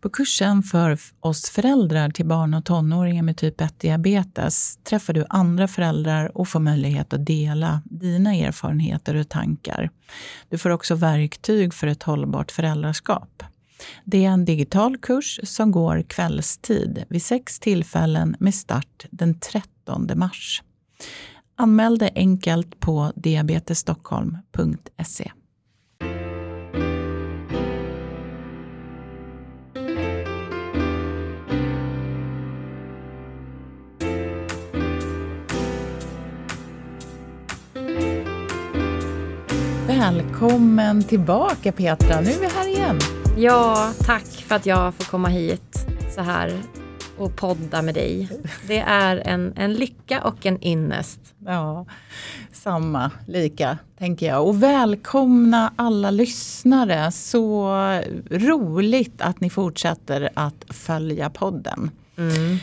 På kursen för oss föräldrar till barn och tonåringar med typ 1-diabetes träffar du andra föräldrar och får möjlighet att dela dina erfarenheter och tankar. Du får också verktyg för ett hållbart föräldraskap. Det är en digital kurs som går kvällstid vid sex tillfällen med start den 13 mars. Anmäl dig enkelt på diabetesstockholm.se. Välkommen tillbaka Petra, nu är vi här igen. Ja, tack för att jag får komma hit så här och podda med dig. Det är en, en lycka och en ynnest. Ja, samma, lika tänker jag. Och välkomna alla lyssnare. Så roligt att ni fortsätter att följa podden. Mm.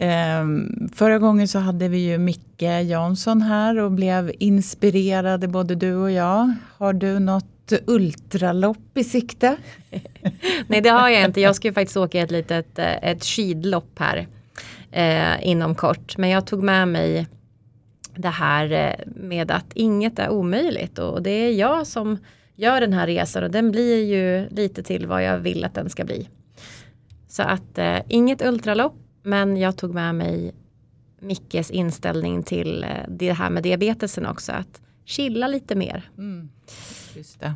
Um, förra gången så hade vi ju Micke Jansson här och blev inspirerade både du och jag. Har du något ultralopp i sikte? Nej det har jag inte. Jag ska ju faktiskt åka ett litet eh, ett skidlopp här eh, inom kort. Men jag tog med mig det här eh, med att inget är omöjligt och det är jag som gör den här resan och den blir ju lite till vad jag vill att den ska bli. Så att eh, inget ultralopp men jag tog med mig Mickes inställning till eh, det här med diabetesen också. Att chilla lite mer. Mm. Just det.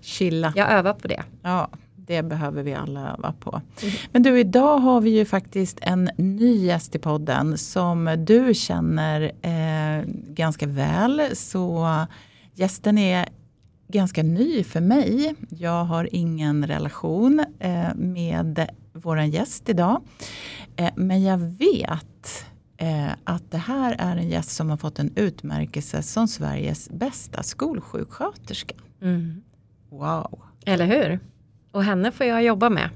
Chilla. Jag övar på det. Ja, det behöver vi alla öva på. Mm. Men du, idag har vi ju faktiskt en ny gäst i podden som du känner eh, ganska väl. Så gästen är ganska ny för mig. Jag har ingen relation eh, med vår gäst idag. Eh, men jag vet eh, att det här är en gäst som har fått en utmärkelse som Sveriges bästa skolsjuksköterska. Mm. Wow. Eller hur? Och henne får jag jobba med.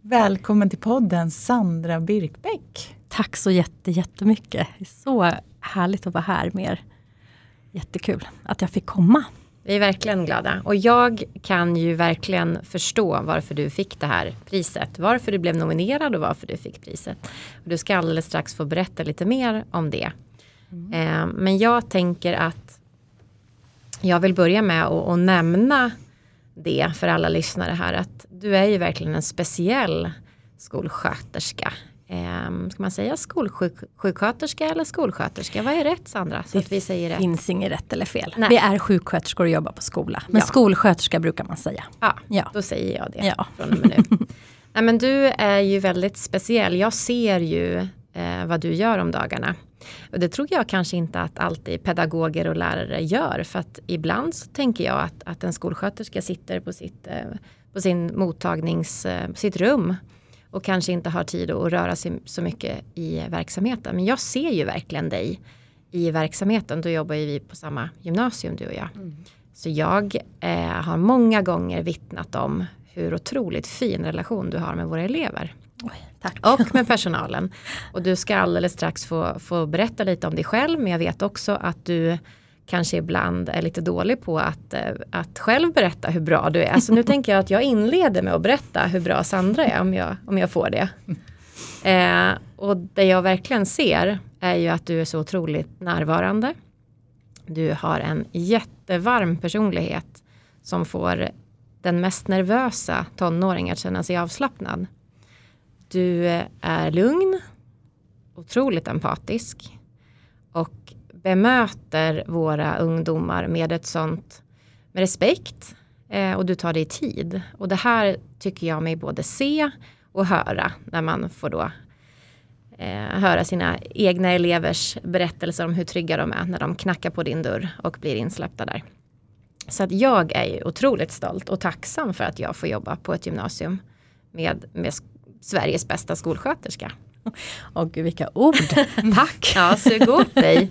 Välkommen till podden Sandra Birkbäck. Tack så jätte, jättemycket. Så härligt att vara här med er. Jättekul att jag fick komma. Vi är verkligen glada. Och jag kan ju verkligen förstå varför du fick det här priset. Varför du blev nominerad och varför du fick priset. Du ska alldeles strax få berätta lite mer om det. Mm. Eh, men jag tänker att jag vill börja med att, nämna det för alla lyssnare här. Att du är ju verkligen en speciell skolsköterska. Eh, ska man säga skolsjuksköterska eller skolsköterska? Vad är rätt Sandra? Så det att vi säger rätt. finns inget rätt eller fel. Nej. Vi är sjuksköterskor och jobbar på skola. Men ja. skolsköterska brukar man säga. Ja, ja, då säger jag det ja. från och med nu. Nej, men du är ju väldigt speciell. Jag ser ju eh, vad du gör om dagarna. Och det tror jag kanske inte att alltid pedagoger och lärare gör. För att ibland så tänker jag att, att en skolsköterska sitter på sitt, eh, på sin mottagnings, eh, sitt rum och kanske inte har tid att röra sig så mycket i verksamheten. Men jag ser ju verkligen dig i verksamheten. Då jobbar ju vi på samma gymnasium du och jag. Mm. Så jag eh, har många gånger vittnat om hur otroligt fin relation du har med våra elever. Oj, och med personalen. Och du ska alldeles strax få, få berätta lite om dig själv. Men jag vet också att du kanske ibland är lite dålig på att, eh, att själv berätta hur bra du är. Så nu tänker jag att jag inleder med att berätta hur bra Sandra är om jag, om jag får det. Eh, och det jag verkligen ser är ju att du är så otroligt närvarande. Du har en jättevarm personlighet som får den mest nervösa tonåringen att känna sig avslappnad. Du är lugn, otroligt empatisk bemöter våra ungdomar med ett sånt med respekt eh, och du tar dig tid. Och det här tycker jag mig både se och höra när man får då eh, höra sina egna elevers berättelser om hur trygga de är när de knackar på din dörr och blir insläppta där. Så att jag är ju otroligt stolt och tacksam för att jag får jobba på ett gymnasium med, med Sveriges bästa skolsköterska. Gud vilka ord! Tack! Ja, sug åt dig!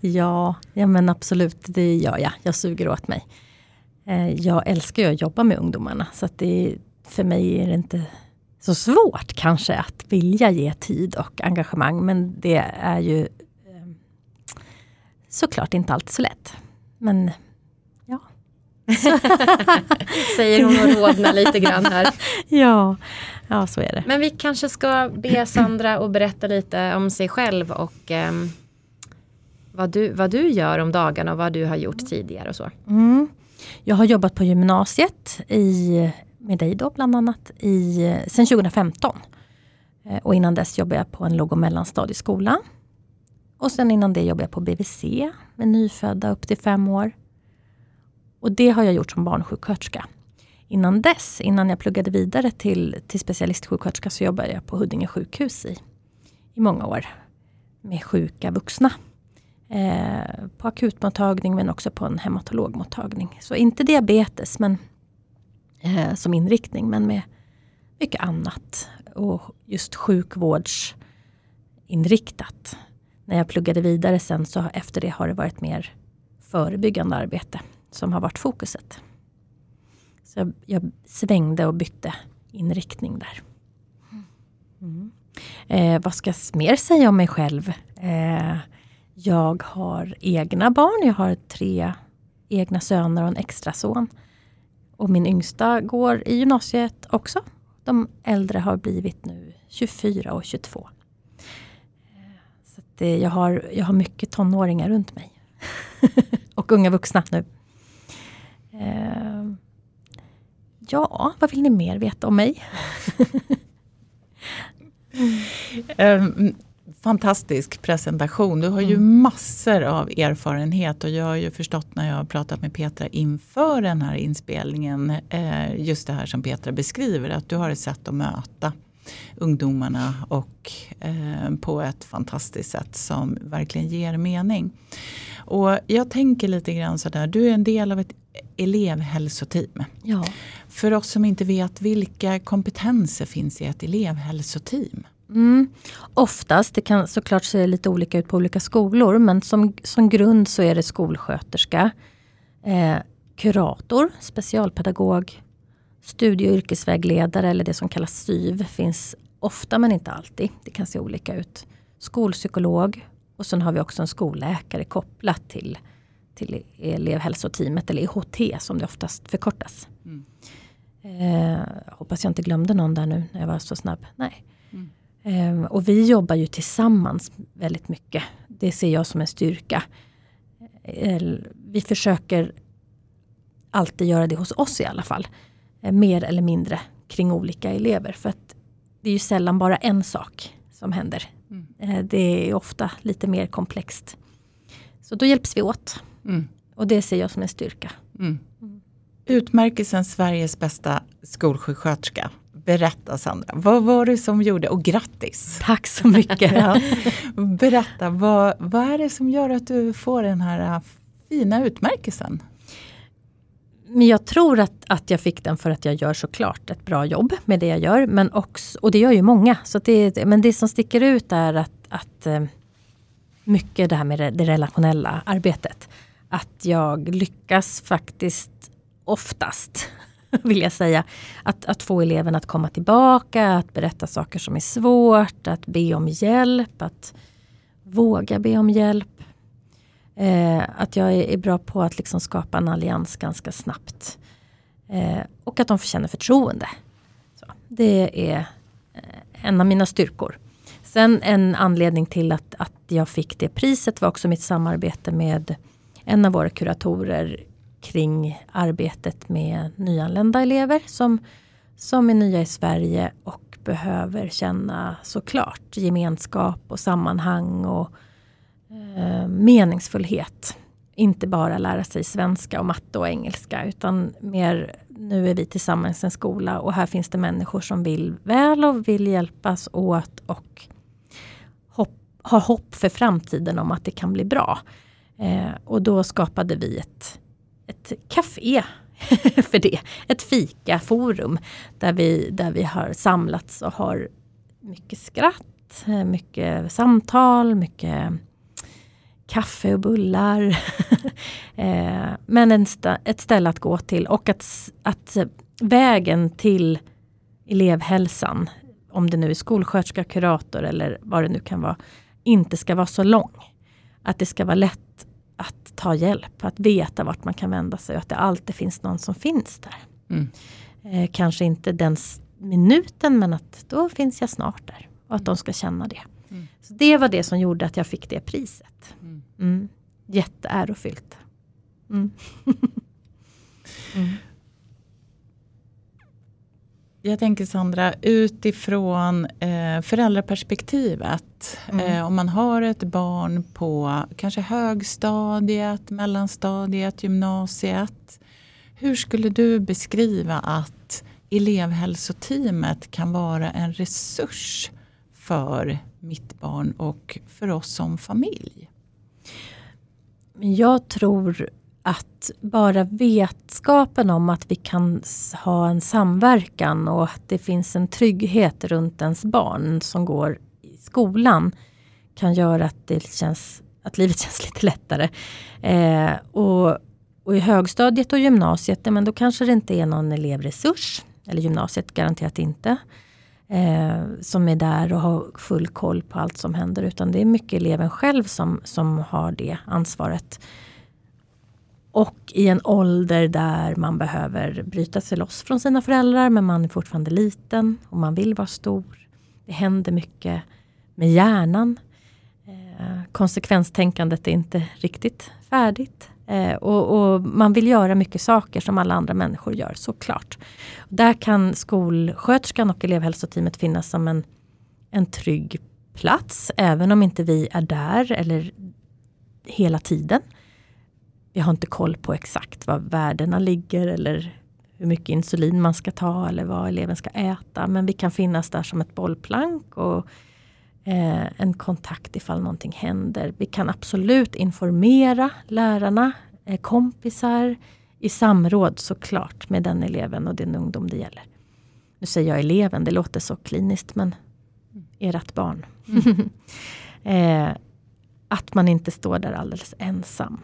Ja, ja men absolut, det gör jag. Jag suger åt mig. Eh, jag älskar ju att jobba med ungdomarna så att det, för mig är det inte så svårt kanske att vilja ge tid och engagemang. Men det är ju eh, såklart inte alltid så lätt. Men ja, Säger hon och rodnar lite grann här. Ja, ja så är det. Men vi kanske ska be Sandra att berätta lite om sig själv och eh, vad, du, vad du gör om dagarna och vad du har gjort tidigare och så. Mm. Jag har jobbat på gymnasiet i, med dig då bland annat i, sen 2015. Eh, och innan dess jobbade jag på en låg och mellanstadieskola. Och sen innan det jobbade jag på BVC med nyfödda upp till fem år. Och det har jag gjort som barnsjuksköterska. Innan dess, innan jag pluggade vidare till, till specialistsjuksköterska, så jobbade jag på Huddinge sjukhus i, i många år. Med sjuka vuxna. Eh, på akutmottagning men också på en hematologmottagning. Så inte diabetes men, eh, som inriktning, men med mycket annat. Och just sjukvårdsinriktat. När jag pluggade vidare sen så efter det har det varit mer förebyggande arbete som har varit fokuset. Så jag, jag svängde och bytte inriktning där. Mm. Eh, vad ska jag mer säga om mig själv? Eh, jag har egna barn. Jag har tre egna söner och en extra son. Och min yngsta går i gymnasiet också. De äldre har blivit nu 24 och 22. Eh, så det, eh, jag, har, jag har mycket tonåringar runt mig. och unga vuxna nu. Uh, ja, vad vill ni mer veta om mig? um, fantastisk presentation. Du har ju mm. massor av erfarenhet och jag har ju förstått när jag har pratat med Petra inför den här inspelningen, eh, just det här som Petra beskriver, att du har ett sätt att möta ungdomarna och eh, på ett fantastiskt sätt som verkligen ger mening. Och jag tänker lite grann sådär, du är en del av ett elevhälsoteam. Ja. För oss som inte vet, vilka kompetenser finns i ett elevhälsoteam? Mm. Oftast, det kan såklart se lite olika ut på olika skolor, men som, som grund så är det skolsköterska, eh, kurator, specialpedagog, studie och yrkesvägledare eller det som kallas SYV finns ofta men inte alltid. Det kan se olika ut. Skolpsykolog och sen har vi också en skolläkare kopplat till, till elevhälsoteamet eller EHT som det oftast förkortas. Mm. Eh, hoppas jag inte glömde någon där nu när jag var så snabb. Nej. Mm. Eh, och vi jobbar ju tillsammans väldigt mycket. Det ser jag som en styrka. Vi försöker alltid göra det hos oss i alla fall. Eh, mer eller mindre kring olika elever. För att det är ju sällan bara en sak som händer. Mm. Eh, det är ofta lite mer komplext. Så då hjälps vi åt. Mm. Och det ser jag som en styrka. Mm. Utmärkelsen Sveriges bästa skolsjuksköterska. Berätta Sandra, vad var det som gjorde, och grattis! Tack så mycket! ja. Berätta, vad, vad är det som gör att du får den här äh, fina utmärkelsen? Men jag tror att, att jag fick den för att jag gör såklart ett bra jobb med det jag gör. Men också, och det gör ju många. Så det, men det som sticker ut är att, att äh, mycket det här med det, det relationella arbetet. Att jag lyckas faktiskt oftast vill jag säga. Att, att få eleverna att komma tillbaka, att berätta saker som är svårt, att be om hjälp, att våga be om hjälp. Eh, att jag är, är, bra på att liksom skapa en allians ganska snabbt. Eh, och att de känner förtroende. Så, det är eh, en av mina styrkor. Sen en anledning till att, att jag fick det priset var också mitt samarbete med en av våra kuratorer kring arbetet med nyanlända elever som, som är nya i Sverige och behöver känna såklart gemenskap och sammanhang och eh, meningsfullhet. Inte bara lära sig svenska och matte och engelska utan mer nu är vi tillsammans i en skola och här finns det människor som vill väl och vill hjälpas åt och hopp, har hopp för framtiden om att det kan bli bra. Eh, och då skapade vi ett ett café för det. Ett fikaforum där vi, där vi har samlats och har mycket skratt, mycket samtal, mycket kaffe och bullar. Eh, men en st ett ställe att gå till och att, att vägen till elevhälsan, om det nu är skolsköterska, kurator eller vad det nu kan vara, inte ska vara så lång. Att det ska vara lätt att ta hjälp, att veta vart man kan vända sig och att det alltid finns någon som finns där. Mm. Eh, kanske inte den minuten men att då finns jag snart där. Och att de ska känna det. Mm. Så Det var det som gjorde att jag fick det priset. Mm. Mm. Jätteärofyllt. Jag tänker Sandra, utifrån eh, föräldraperspektivet. Mm. Eh, om man har ett barn på kanske högstadiet, mellanstadiet, gymnasiet. Hur skulle du beskriva att elevhälsoteamet kan vara en resurs för mitt barn och för oss som familj? Jag tror att bara vetskapen om att vi kan ha en samverkan och att det finns en trygghet runt ens barn som går i skolan kan göra att, det känns, att livet känns lite lättare. Eh, och, och i högstadiet och gymnasiet, men då kanske det inte är någon elevresurs, eller gymnasiet garanterat inte, eh, som är där och har full koll på allt som händer, utan det är mycket eleven själv som, som har det ansvaret. Och i en ålder där man behöver bryta sig loss från sina föräldrar men man är fortfarande liten och man vill vara stor. Det händer mycket med hjärnan. Eh, konsekvenstänkandet är inte riktigt färdigt. Eh, och, och, man vill göra mycket saker som alla andra människor gör, såklart. Där kan skolsköterskan och elevhälsoteamet finnas som en, en trygg plats, även om inte vi är där eller hela tiden. Vi har inte koll på exakt var värdena ligger eller hur mycket insulin man ska ta eller vad eleven ska äta. Men vi kan finnas där som ett bollplank och eh, en kontakt ifall någonting händer. Vi kan absolut informera lärarna, eh, kompisar i samråd såklart med den eleven och den ungdom det gäller. Nu säger jag eleven, det låter så kliniskt men ert barn. Mm. eh, att man inte står där alldeles ensam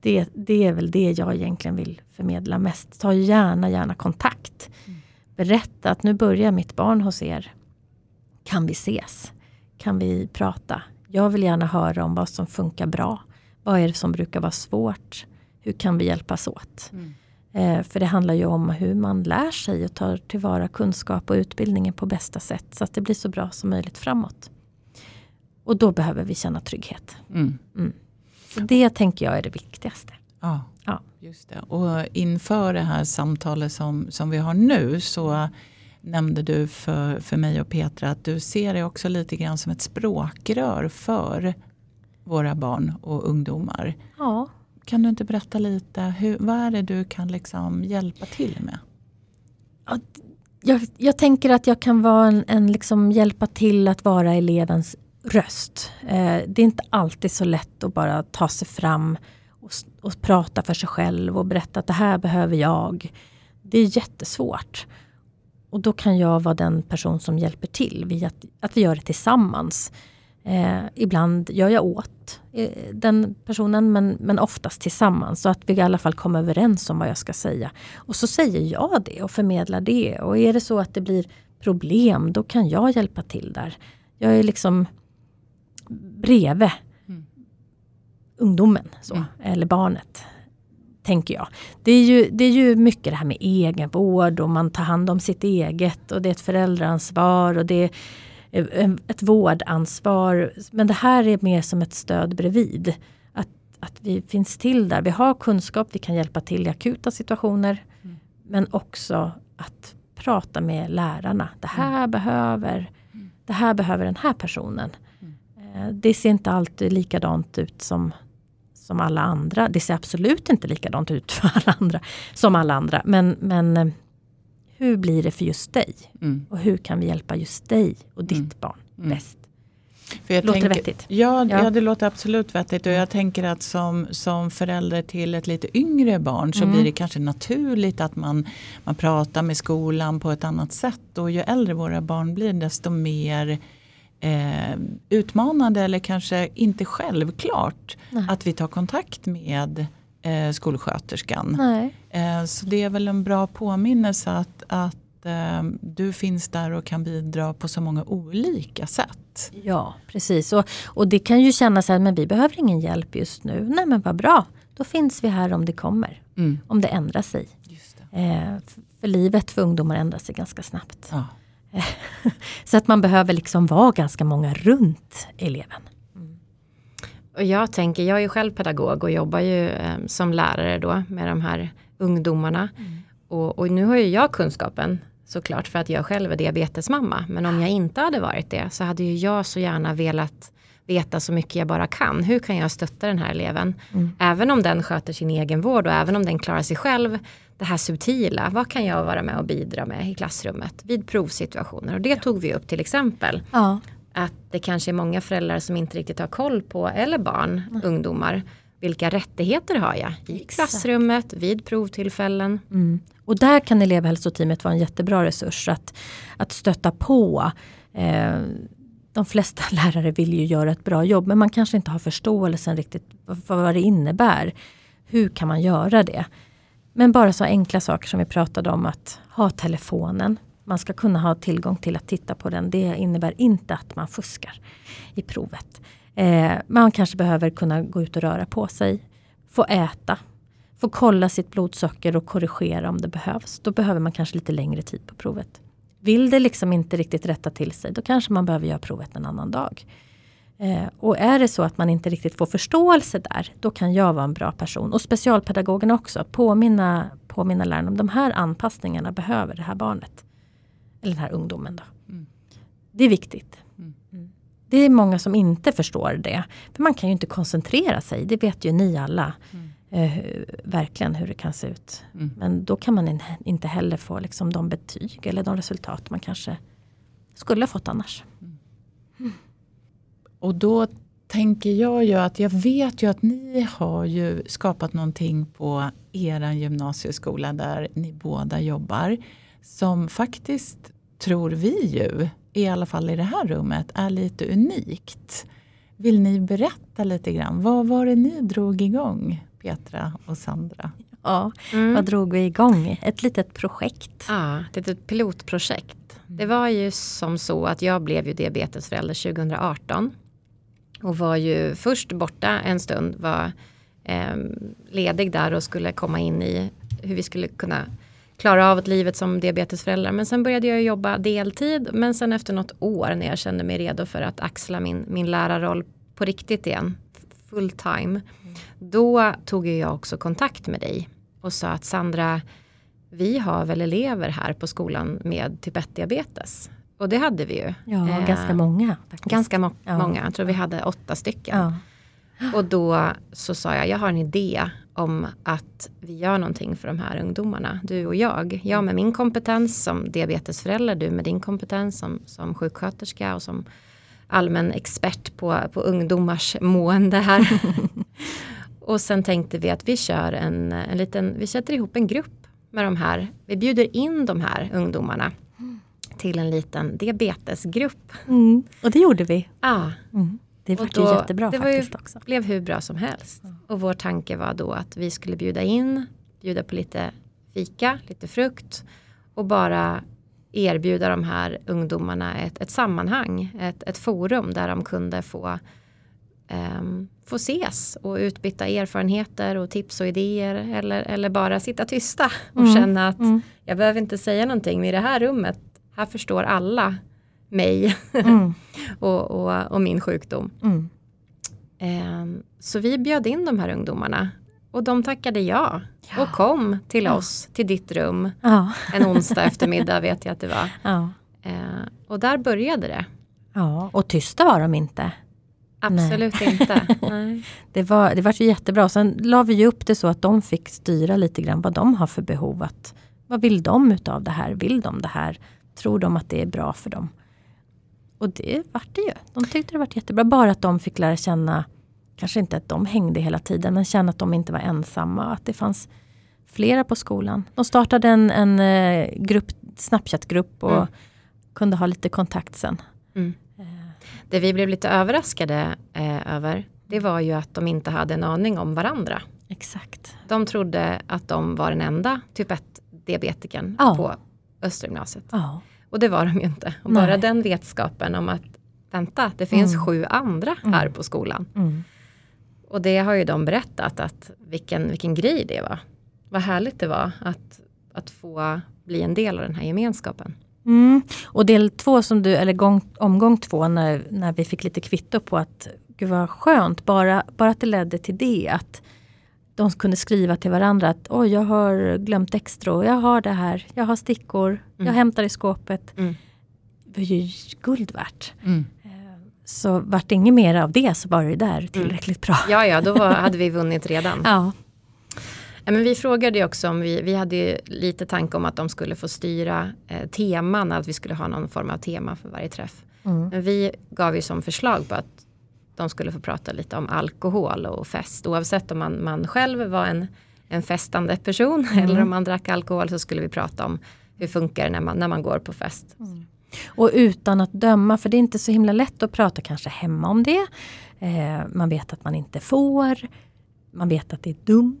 det, det är väl det jag egentligen vill förmedla mest. Ta gärna, gärna kontakt. Mm. Berätta att nu börjar mitt barn hos er. Kan vi ses? Kan vi prata? Jag vill gärna höra om vad som funkar bra. Vad är det som brukar vara svårt? Hur kan vi hjälpas åt? Mm. Eh, för det handlar ju om hur man lär sig och tar tillvara kunskap och utbildningen på bästa sätt. Så att det blir så bra som möjligt framåt. Och då behöver vi känna trygghet. Mm. mm. Så det tänker jag är det viktigaste. Ja, ja. just det. Och inför det här samtalet som, som vi har nu så nämnde du för, för mig och Petra att du ser det också lite grann som ett språkrör för våra barn och ungdomar. Ja. Kan du inte berätta lite, hur, vad är det du kan liksom hjälpa till med? Jag, jag tänker att jag kan vara en, en liksom hjälpa till att vara elevens röst. Eh, det är inte alltid så lätt att bara ta sig fram och, och, prata för sig själv och berätta att det här behöver jag. Det är jättesvårt. Och då kan jag vara den person som hjälper till, via att, att vi gör det tillsammans. Eh, ibland gör jag åt eh, den personen men, men oftast tillsammans. Så att vi i alla fall kommer överens om vad jag ska säga. Och så säger jag det och förmedlar det. Och är det så att det blir problem då kan jag hjälpa till där. Jag är liksom bredvid mm. ungdomen så, mm. eller barnet. Tänker jag. Det är, ju, det är ju mycket det här med egenvård och man tar hand om sitt eget och det är ett föräldraansvar och det är ett vårdansvar. Men det här är mer som ett stöd bredvid. Att, att vi finns till där. Vi har kunskap, vi kan hjälpa till i akuta situationer. Mm. Men också att prata med lärarna. Det här mm. behöver mm. det här behöver den här personen. Eh, det ser inte alltid likadant ut som, som alla andra. Det ser absolut inte likadant ut för alla andra som alla andra. Men, men eh, hur blir det för just dig? Mm. Och hur kan vi hjälpa just dig och ditt mm. barn mm. bäst? För jag låter tänker, det vettigt? Ja, ja. ja, det låter absolut vettigt. Och jag tänker att som, som förälder till ett lite yngre barn så mm. blir det kanske naturligt att man, man pratar med skolan på ett annat sätt. Och ju äldre våra barn blir desto mer eh, utmanande eller kanske inte självklart Nej. att vi tar kontakt med eh, skolsköterskan. Eh, så det är väl en bra påminnelse att, att eh, du finns där och kan bidra på så många olika sätt. Ja, precis. Och, och det kan ju kännas att men vi behöver ingen hjälp just nu. Nej men vad bra, då finns vi här om det kommer. Mm. Om det ändrar sig. Eh, för livet för ungdomar ändrar sig ganska snabbt. Ja. Så att man behöver liksom vara ganska många runt eleven. Och jag tänker, jag är ju själv pedagog och jobbar ju eh, som lärare då med de här ungdomarna. Mm. Och, och, nu har ju jag kunskapen såklart för att jag själv är diabetesmamma. Men om jag inte hade varit det så hade ju jag så gärna velat veta så mycket jag bara kan. Hur kan jag stötta den här eleven? Mm. Även om den sköter sin egen vård och även om den klarar sig själv. Det här subtila, vad kan jag vara med och bidra med i klassrummet vid provsituationer? Och det tog vi upp till exempel Ja, att det kanske är många föräldrar som inte riktigt har koll på, eller barn, ungdomar. Vilka rättigheter har jag i Exakt. klassrummet, vid provtillfällen? Mm. Och där kan elevhälsoteamet vara en jättebra resurs att, att stötta på. Eh, de flesta lärare vill ju göra ett bra jobb men man kanske inte har förståelsen riktigt för vad det innebär. Hur kan man göra det? Men bara så enkla saker som vi pratade om att ha telefonen. Man ska kunna ha tillgång till att titta på den. Det innebär inte att man fuskar i provet. Eh, man kanske behöver kunna gå ut och röra på sig. Få äta. Få kolla sitt blodsocker och korrigera om det behövs. Då behöver man kanske lite längre tid på provet. Vill det liksom inte riktigt rätta till sig, då kanske man behöver göra provet en annan dag. Eh, och är det så att man inte riktigt får förståelse där, då kan jag vara en bra person. Och specialpedagogerna också, påminna, påminna lärarna om de här anpassningarna behöver det här barnet. Eller den här ungdomen då. Mm. Det är viktigt. Mm. Mm. Det är många som inte förstår det. För man kan ju inte koncentrera sig, det vet ju ni alla. Mm. Eh, verkligen hur det kan se ut. Mm. Men då kan man in, inte heller få liksom de betyg eller de resultat man kanske skulle ha fått annars. Och då tänker jag ju att jag vet ju att ni har ju skapat någonting på er gymnasieskola där ni båda jobbar. Som faktiskt, tror vi ju, i alla fall i det här rummet, är lite unikt. Vill ni berätta lite grann? Vad var det ni drog igång, Petra och Sandra? Ja, Mm. vad drog vi igång? Ett litet projekt. Ja, det är ett pilotprojekt. Det var ju som så att jag blev ju diabetesförälder 2018. Och var ju först borta en stund, var eh, ledig där och skulle komma in i hur vi skulle kunna klara av ett livet som diabetesföräldrar. Men sen började jag jobba deltid. Men sen efter något år när jag kände mig redo för att axla min, min lärarroll på riktigt igen, full time. Då tog jag också kontakt med dig och sa att Sandra, vi har väl elever här på skolan med typ 1-diabetes. Och det hade vi ju. Ja, Eh, ganska många. Faktiskt. Ganska mo- Ja. många, jag tror vi hade åtta stycken. Ja. Och då så sa jag, jag har en idé om att vi gör någonting för de här ungdomarna, du och jag. Jag med min kompetens som diabetesförälder, du med din kompetens som, som sjuksköterska och som allmän expert på, på ungdomars mående här. och sen tänkte vi att vi kör en, en liten, vi sätter ihop en grupp med de här, vi bjuder in de här ungdomarna till en liten diabetesgrupp. Mm. Och det gjorde vi. Ah, Mm. Det var då- ju jättebra det var ju- faktiskt också. blev hur bra som helst. Och vår tanke var då att vi skulle bjuda in, bjuda på lite fika, lite frukt och bara erbjuda de här ungdomarna ett, ett sammanhang, ett, ett forum där de kunde få, ehm, få ses och utbyta erfarenheter och tips och idéer eller, eller bara sitta tysta och Mm, känna att Mm. jag behöver inte säga någonting, men i det här rummet, här förstår alla mig Mm. och, och, och min sjukdom. Ehm, Så vi bjöd in de här ungdomarna och de tackade ja, Ja. och kom till Ja. oss, till ditt rum, Ja. en onsdag eftermiddag vet jag att det var. Ehm, Och där började det. ja, och tysta var de inte. Absolut inte. Nej. Det var, det var ju jättebra. Sen la vi ju upp det så att de fick styra lite grann vad de har för behov. Att, vad vill de utav det här? Vill de det här? Tror de att det är bra för dem? Och det vart det ju. De tyckte det var jättebra. Bara att de fick lära känna, kanske inte att de hängde hela tiden, men känna att de inte var ensamma. Att det fanns flera på skolan. De startade en, en eh, grupp, Snapchat-grupp och Mm. kunde ha lite kontakt sen. Mm. Eh, Det vi blev lite överraskade eh, över, det var ju att de inte hade en aning om varandra. Exakt. De trodde att de var den enda typ 1 diabetikern Ja. på, Östra gymnasiet. Ja. Och det var de ju inte. Och bara den vetskapen om att vänta, det finns Mm. sju andra här på skolan. Och det har ju de berättat att vilken, vilken grej det var. Vad härligt det var att, att få bli en del av den här gemenskapen. Mm. Och del två, som du, eller gång, omgång två, när, när vi fick lite kvitto på att gud vad skönt, bara, bara att det ledde till det. Att de kunde skriva till varandra att oj, jag har glömt extra, jag har det här, jag har stickor, jag Mm. hämtar i skåpet. Mm. Det var ju guld värt. Mm. Så vart det inget mer av det så var det där tillräckligt bra. Ja, ja, då var, hade vi vunnit redan. Ja. Ja, men vi frågade också om vi, vi hade lite tanke om att de skulle få styra eh, teman, att vi skulle ha någon form av tema för varje träff. Mm. Men vi gav ju som förslag på att de skulle få prata lite om alkohol och fest. Oavsett om man, man själv var en, en festande person eller om man drack alkohol så skulle vi prata om hur funkar det när man, när man går på fest. Och utan att döma, för det är inte så himla lätt att prata kanske hemma om det. Eh, man vet att man inte får. Man vet att det är dumt.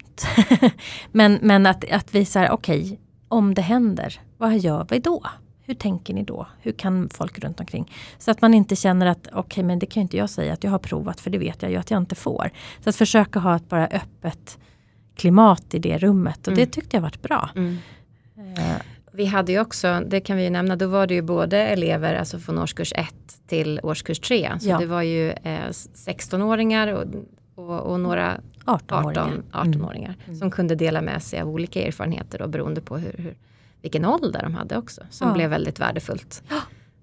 men men att, att vi säger, okej, om det händer, vad gör vi då? Hur tänker ni då? Hur kan folk runt omkring? Så att man inte känner att, okej men det kan inte jag säga att jag har provat för det vet jag ju att jag inte får. Så att försöka ha ett bara öppet klimat i det rummet och Mm. det tyckte jag varit bra. Eh, Vi hade ju också, det kan vi ju nämna, då var det ju både elever alltså från årskurs 1 till årskurs 3. Så Ja. det var ju eh, 16-åringar och, och, och några 18-åringar. 18-åringar som kunde dela med sig av olika erfarenheter och beroende på hur, hur, vilken ålder de hade också. Som Ja. blev väldigt värdefullt.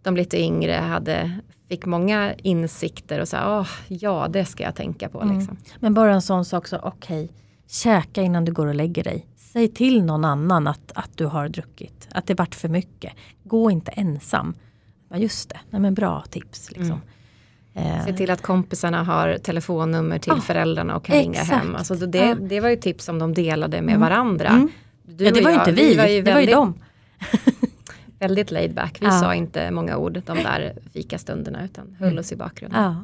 De lite yngre hade, fick många insikter och sa, åh, ja det ska jag tänka på. Mm. Liksom. Men bara en sån sak så, okej, käka innan du går och lägger dig. Säg till någon annan att, att du har druckit, att det vart för mycket. Gå inte ensam. Ja, just det, Nej, men bra tips. Liksom. Eh, Se till att kompisarna har telefonnummer till Ah, föräldrarna och kan ringa hem. Alltså det, det var ju tips som de delade med Mm. varandra. Mm. Du ja, det var ju inte vi, var ju det var ju väldigt, dem. väldigt laid back. Vi Ja. sa inte många ord de där fikastunderna utan höll oss i bakgrunden. Ja.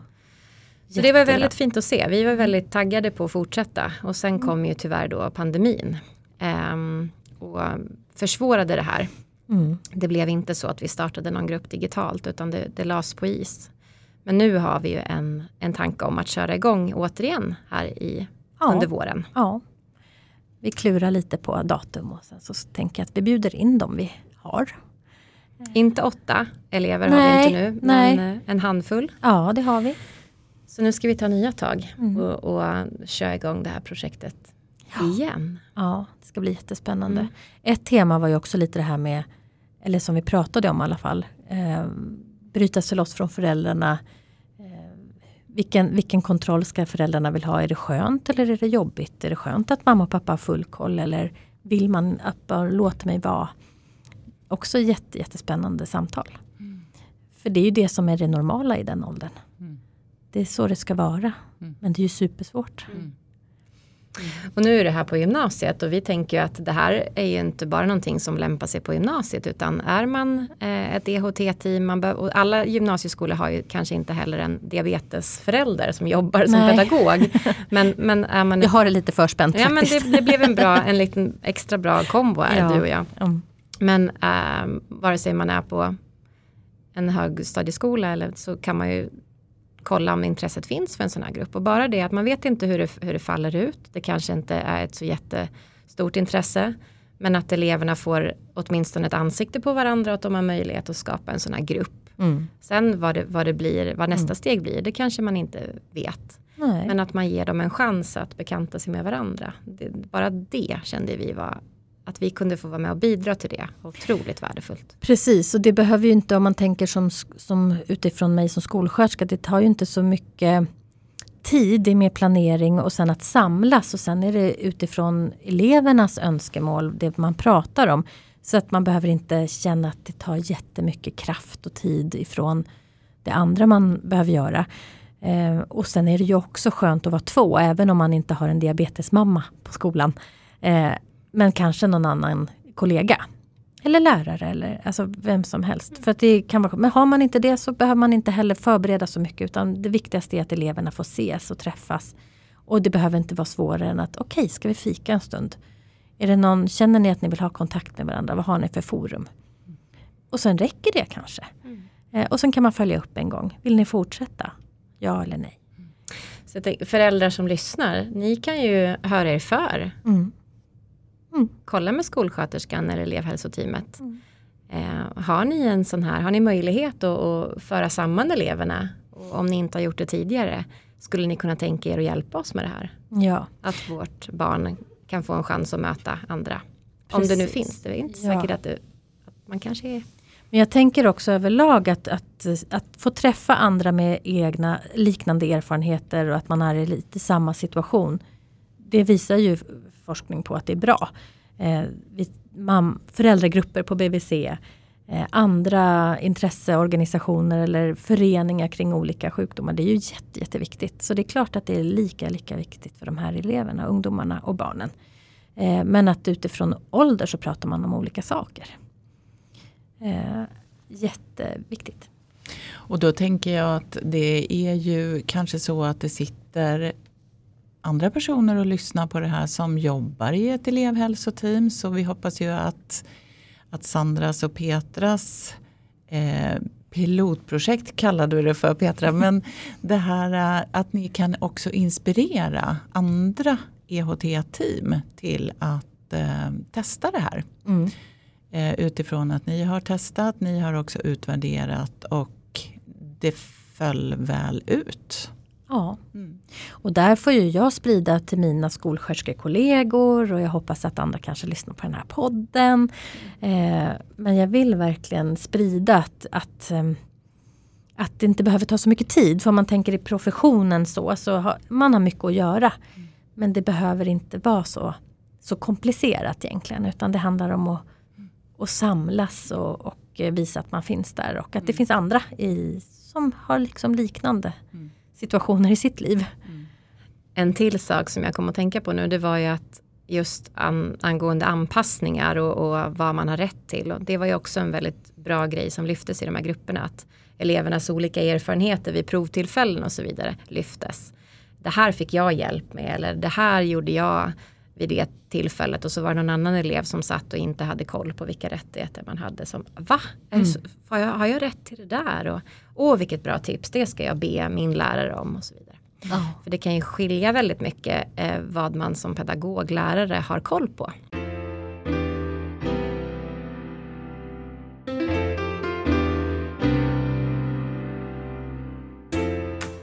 Så det var väldigt fint att se. Vi var väldigt taggade på att fortsätta. Och sen kom ju tyvärr då pandemin. Ehm, och försvårade det här. Mm. Det blev inte så att vi startade någon grupp digitalt utan det, det lades på is. Men nu har vi ju en, en tanke om att köra igång återigen här i, Ja. under våren. ja. Vi klurar lite på datum och sen så tänker jag att vi bjuder in dem vi har. Inte åtta elever har Nej, vi inte nu, nej. men eh, en handfull. Ja, det har vi. Så nu ska vi ta nya tag Mm. och, och köra igång det här projektet igen. Ja, det ska bli jättespännande. Mm. Ett tema var ju också lite det här med, eller som vi pratade om i alla fall, eh, bryta sig loss från föräldrarna. Eh, vilken, vilken kontroll ska föräldrarna vill ha? Är det skönt eller är det jobbigt? Är det skönt att mamma och pappa har full koll eller vill man att bara låta mig vara? Också jätte, jättespännande samtal. För det är ju det som är det normala i den åldern. Mm. Det är så det ska vara. Mm. Men det är ju supersvårt. Och nu är det här på gymnasiet och vi tänker ju att det här är ju inte bara någonting som lämpar sig på gymnasiet utan är man eh, ett EHT-team, man och alla gymnasieskolor har ju kanske inte heller en diabetesförälder som jobbar som Nej. pedagog. Men, men är man Jag har det lite förspänt Ja men faktiskt. det, det blev en, bra, en liten extra bra kombo här, Ja. du och jag. Mm. Men äh, vare sig man är på en högstadieskola eller så kan man ju kolla om intresset finns för en sån här grupp. Och bara det att man vet inte hur det, hur det faller ut. Det kanske inte är ett så jättestort intresse. Men att eleverna får åtminstone ett ansikte på varandra och att de har möjlighet att skapa en sån här grupp. Mm. Sen vad det, vad det blir, vad nästa steg blir, det kanske man inte vet. Nej. Men att man ger dem en chans att bekanta sig med varandra. Det, bara det kände vi var att vi kunde få vara med och bidra till det. Otroligt värdefullt. Precis, och det behöver ju inte om man tänker som, som utifrån mig som skolsköterska. Det tar ju inte så mycket tid, det är mer planering och sen att samlas och sen är det utifrån elevernas önskemål, det man pratar om. Så att man behöver inte känna att det tar jättemycket kraft och tid ifrån det andra man behöver göra. Eh, och sen är det ju också skönt att vara två, även om man inte har en diabetesmamma på skolan. Eh, men kanske någon annan kollega. Eller lärare eller alltså vem som helst. För att det kan vara, men har man inte det så behöver man inte heller förbereda så mycket. Utan det viktigaste är att eleverna får ses och träffas. Och det behöver inte vara svårare än att okej, ska vi fika en stund? Är det någon, känner ni att ni vill ha kontakt med varandra? Vad har ni för forum? Och sen räcker det kanske. Mm. Eh, och sen kan man följa upp en gång. Vill ni fortsätta? Ja eller nej? Så tänker, föräldrar som lyssnar, ni kan ju höra er för. Mm. Kolla med skolsköterskan eller elevhälsoteamet. Mm. Eh, har ni en sån här, har ni möjlighet att, att föra samman eleverna? Och om ni inte har gjort det tidigare, skulle ni kunna tänka er att hjälpa oss med det här? Ja, Att vårt barn kan få en chans att möta andra. Om det nu Precis. finns, det är inte Ja. säkert att, det, att man kanske är Men jag tänker också överlag att, att, att få träffa andra med egna liknande erfarenheter och att man är i lite samma situation. Det visar ju forskning på att det är bra. Eh, vi, mam, föräldragrupper på BVC, eh, andra intresseorganisationer eller föreningar kring olika sjukdomar. Det är ju jätte, jätteviktigt. Så det är klart att det är lika, lika viktigt för de här eleverna, ungdomarna och barnen. Eh, men att utifrån ålder så pratar man om olika saker. Eh, jätteviktigt. Och då tänker jag att det är ju kanske så att det sitter andra personer och lyssnar på det här som jobbar i ett elevhälsoteam. Så vi hoppas ju att, att Sandras och Petras eh, pilotprojekt kallade du det för Petra. Men det här eh, att ni kan också inspirera andra EHT-team till att eh, testa det här. Mm. Eh, utifrån att ni har testat, ni har också utvärderat och det föll väl ut. Ja, Mm. och där får ju jag sprida till mina skolsköterskekollegor och jag hoppas att andra kanske lyssnar på den här podden. Eh, men jag vill verkligen sprida att, att, ehm, att det inte behöver ta så mycket tid. För om man tänker i professionen så, så har, man har mycket att göra. Men det behöver inte vara så, så komplicerat egentligen. Utan det handlar om att, att samlas och, och visa att man finns där. Och att det finns andra i, som har liksom liknande Mm situationer i sitt liv. Mm. En till sak som jag kom att tänka på nu det var ju att just an, angående anpassningar och, och vad man har rätt till. Och det var ju också en väldigt bra grej som lyftes i de här grupperna. Att elevernas olika erfarenheter vid provtillfällen och så vidare lyftes. Det här fick jag hjälp med eller det här gjorde jag vid det tillfället och så var det någon annan elev som satt och inte hade koll på vilka rättigheter man hade. Som, Va? Är det så, har, jag, har jag rätt till det där? Och, Åh vilket bra tips, det ska jag be min lärare om och så vidare. För det kan ju skilja väldigt mycket eh, vad man som pedagog, lärare har koll på.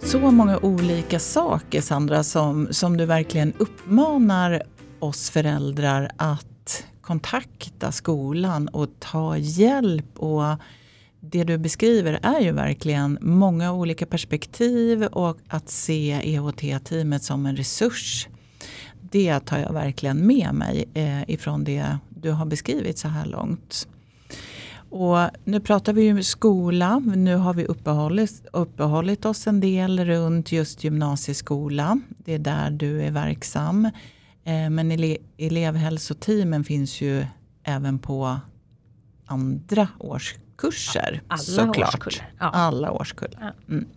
Så många olika saker Sandra som, som du verkligen uppmanar oss föräldrar att kontakta skolan och ta hjälp. Och det du beskriver är ju verkligen många olika perspektiv och att se EHT-teamet som en resurs. Det tar jag verkligen med mig eh, ifrån det du har beskrivit så här långt. Och nu pratar vi ju skola. Nu har vi uppehållit, uppehållit oss en del runt just gymnasieskola. Det är där du är verksam. Eh, men ele, elevhälsoteamen finns ju även på andra årskurser. Alla såklart. årskullar. Ja. Alla årskullar. Ja. Mm.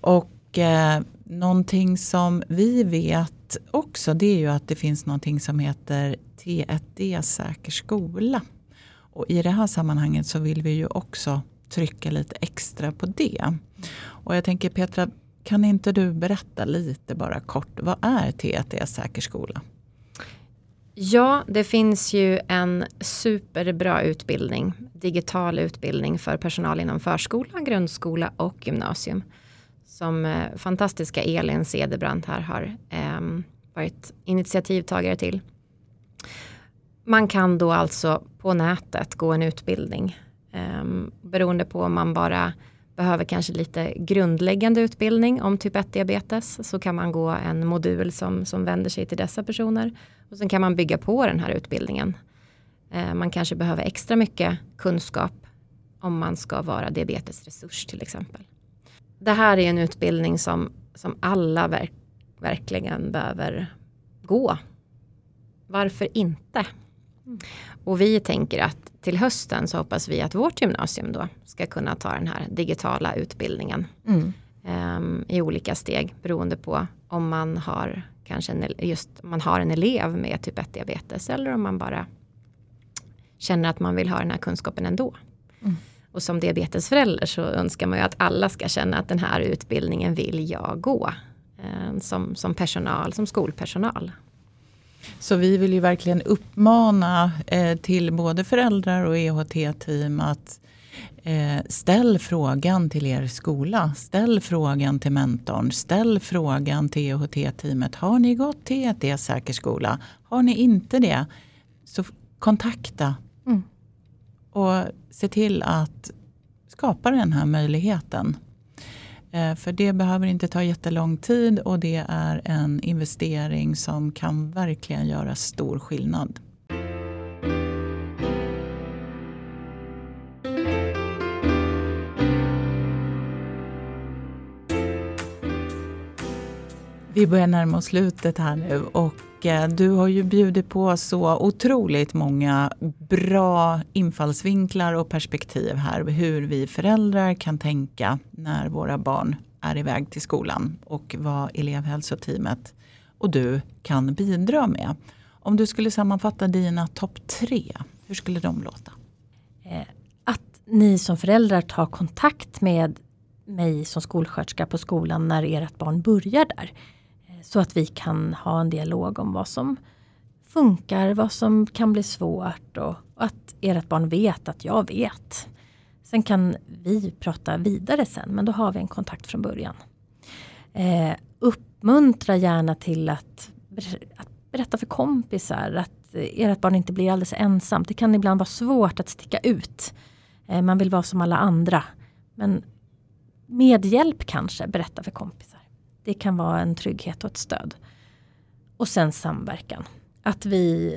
Och eh, någonting som vi vet också det är ju att det finns någonting som heter T1D Säker skola. Och i det här sammanhanget så vill vi ju också trycka lite extra på det. Och jag tänker Petra, kan inte du berätta lite bara kort, vad är TTS Säker skola? Ja, det finns ju en superbra utbildning, digital utbildning för personal inom förskola, grundskola och gymnasium. Som eh, fantastiska Elin Cederbrandt här har eh, varit initiativtagare till. Man kan då alltså på nätet gå en utbildning. Eh, beroende på om man bara behöver kanske lite grundläggande utbildning om typ 1 diabetes så kan man gå en modul som, som vänder sig till dessa personer. Och sen kan man bygga på den här utbildningen. Eh, man kanske behöver extra mycket kunskap om man ska vara diabetesresurs till exempel. Det här är en utbildning som, som alla verk, verkligen behöver gå. Varför inte? Och vi tänker att till hösten så hoppas vi att vårt gymnasium då ska kunna ta den här digitala utbildningen Mm. em, i olika steg beroende på om man har kanske en, just man har en elev med typ 1 diabetes eller om man bara känner att man vill ha den här kunskapen ändå. Mm. Och som diabetesförälder så önskar man ju att alla ska känna att den här utbildningen vill jag gå. Eh, som, som personal, som skolpersonal. Så vi vill ju verkligen uppmana eh, till både föräldrar och EHT-team att eh, ställ frågan till er skola. Ställ frågan till mentorn. Ställ frågan till EHT-teamet. Har ni gått till ET-säker skola? Har ni inte det, så kontakta. Mm. Och se till att skapa den här möjligheten. Eh, för det behöver inte ta jättelång tid och det är en investering som kan verkligen göra stor skillnad. Vi börjar närma oss slutet här nu och eh, du har ju bjudit på så otroligt många bra infallsvinklar och perspektiv här. Hur vi föräldrar kan tänka när våra barn är iväg till skolan och vad elevhälsoteamet och du kan bidra med. Om du skulle sammanfatta dina topp tre, hur skulle de låta? Eh, att ni som föräldrar tar kontakt med mig som skolsköterska på skolan när ert barn börjar där. Så att vi kan ha en dialog om vad som funkar, vad som kan bli svårt och, att ert barn vet att jag vet. Sen kan vi prata vidare sen, men då har vi en kontakt från början. Eh, uppmuntra gärna till att, att berätta för kompisar att ert barn inte blir alldeles ensamt. Det kan ibland vara svårt att sticka ut. Eh, man vill vara som alla andra. Men med hjälp kanske, berätta för kompisar. Det kan vara en trygghet och ett stöd. Och sen samverkan. Att vi,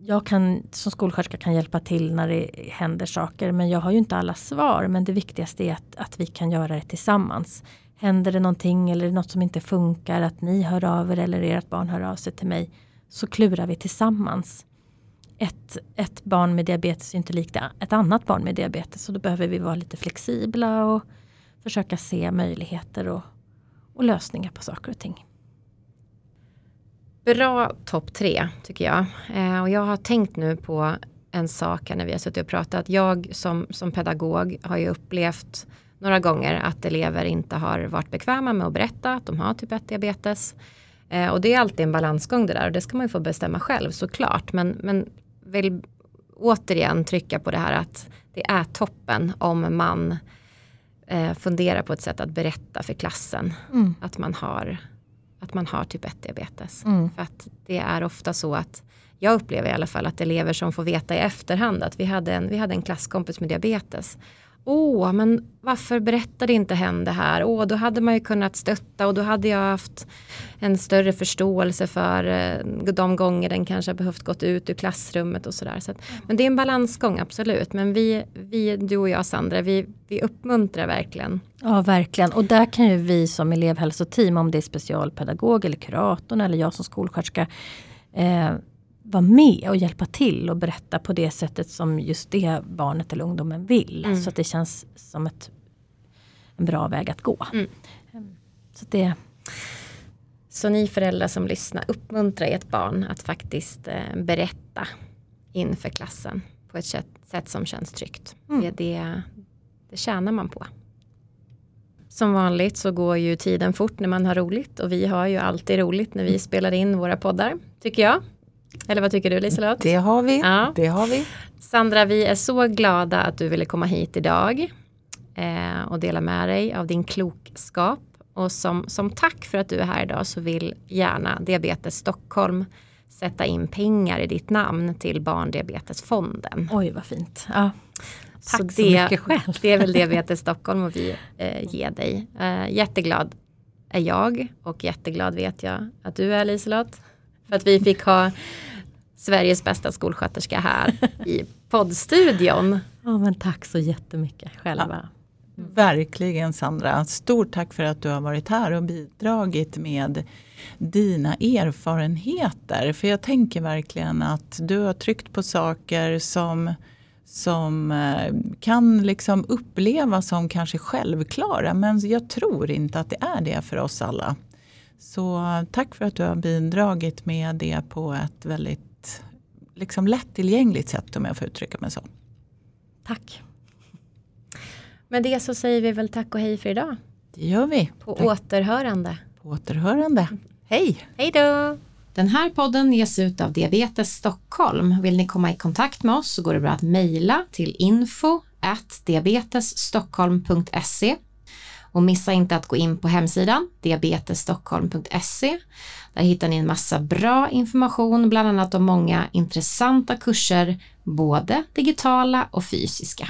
jag kan som skolsköterska kan hjälpa till när det händer saker men jag har ju inte alla svar. Men det viktigaste är att, att vi kan göra det tillsammans. Händer det någonting eller något som inte funkar, att ni hör av er eller ert barn hör av sig till mig. Så klurar vi tillsammans. Ett, ett barn med diabetes är inte likt ett annat barn med diabetes. Så då behöver vi vara lite flexibla och försöka se möjligheter och, och lösningar på saker och ting. Bra topp tre tycker jag. Eh, och jag har tänkt nu på en sak här när vi har suttit och pratat. Jag som, som pedagog har ju upplevt några gånger att elever inte har varit bekväma med att berätta att de har typ 1 diabetes. Eh, och det är alltid en balansgång det där och det ska man ju få bestämma själv såklart. Men, men vill återigen trycka på det här att det är toppen om man eh, fundera på ett sätt att berätta för klassen mm. att, man har, att man har typ 1 diabetes. Mm. För att det är ofta så att jag upplever i alla fall att elever som får veta i efterhand att vi hade en, vi hade en klasskompis med diabetes Åh, men varför berättade inte hen det här? Åh, då hade man ju kunnat stötta och då hade jag haft en större förståelse för eh, de gånger den kanske har behövt gått ut ur klassrummet och sådär. Så men det är en balansgång, absolut. Men vi, vi, du och jag Sandra, vi, vi uppmuntrar verkligen. Ja, verkligen. Och där kan ju vi som elevhälsoteam, om det är specialpedagog eller kuratorn eller jag som skolsköterska, eh, vara med och hjälpa till och berätta på det sättet som just det barnet eller ungdomen vill. Mm. Så att det känns som ett, en bra väg att gå. Mm. Så, det... så ni föräldrar som lyssnar, uppmuntra ert barn att faktiskt eh, berätta inför klassen på ett sätt, sätt som känns tryggt. Mm. Det, det, det tjänar man på. Som vanligt så går ju tiden fort när man har roligt och vi har ju alltid roligt när vi spelar in våra poddar, tycker jag. Eller vad tycker du Liselott? Det har vi. Ja. Det har vi. Sandra, vi är så glada att du ville komma hit idag eh, och dela med dig av din klokskap. Och som, som tack för att du är här idag så vill gärna Diabetes Stockholm sätta in pengar i ditt namn till Barndiabetesfonden. Oj vad fint. Ja. Tack så, så det, mycket själv. Det är väl Diabetes Stockholm och vi eh, ger dig. Eh, jätteglad är jag och jätteglad vet jag att du är Liselott. För att vi fick ha Sveriges bästa skolsköterska här i poddstudion. Ja, men tack så jättemycket själva. Ja, verkligen Sandra. Stort tack för att du har varit här och bidragit med dina erfarenheter. För jag tänker verkligen att du har tryckt på saker som som eh, kan liksom upplevas som kanske självklara men jag tror inte att det är det för oss alla. Så tack för att du har bidragit med det på ett väldigt liksom lättillgängligt sätt om jag får uttrycka mig så. Tack. Med det så säger vi väl tack och hej för idag. Det gör vi. På tack. återhörande. På återhörande. Hej! Hej då! Den här podden ges ut av Diabetes Stockholm. Vill ni komma i kontakt med oss så går det bra att mejla till info diabetesstockholm.se och missa inte att gå in på hemsidan diabetesstockholm.se. Där hittar ni en massa bra information, bland annat om många intressanta kurser, både digitala och fysiska.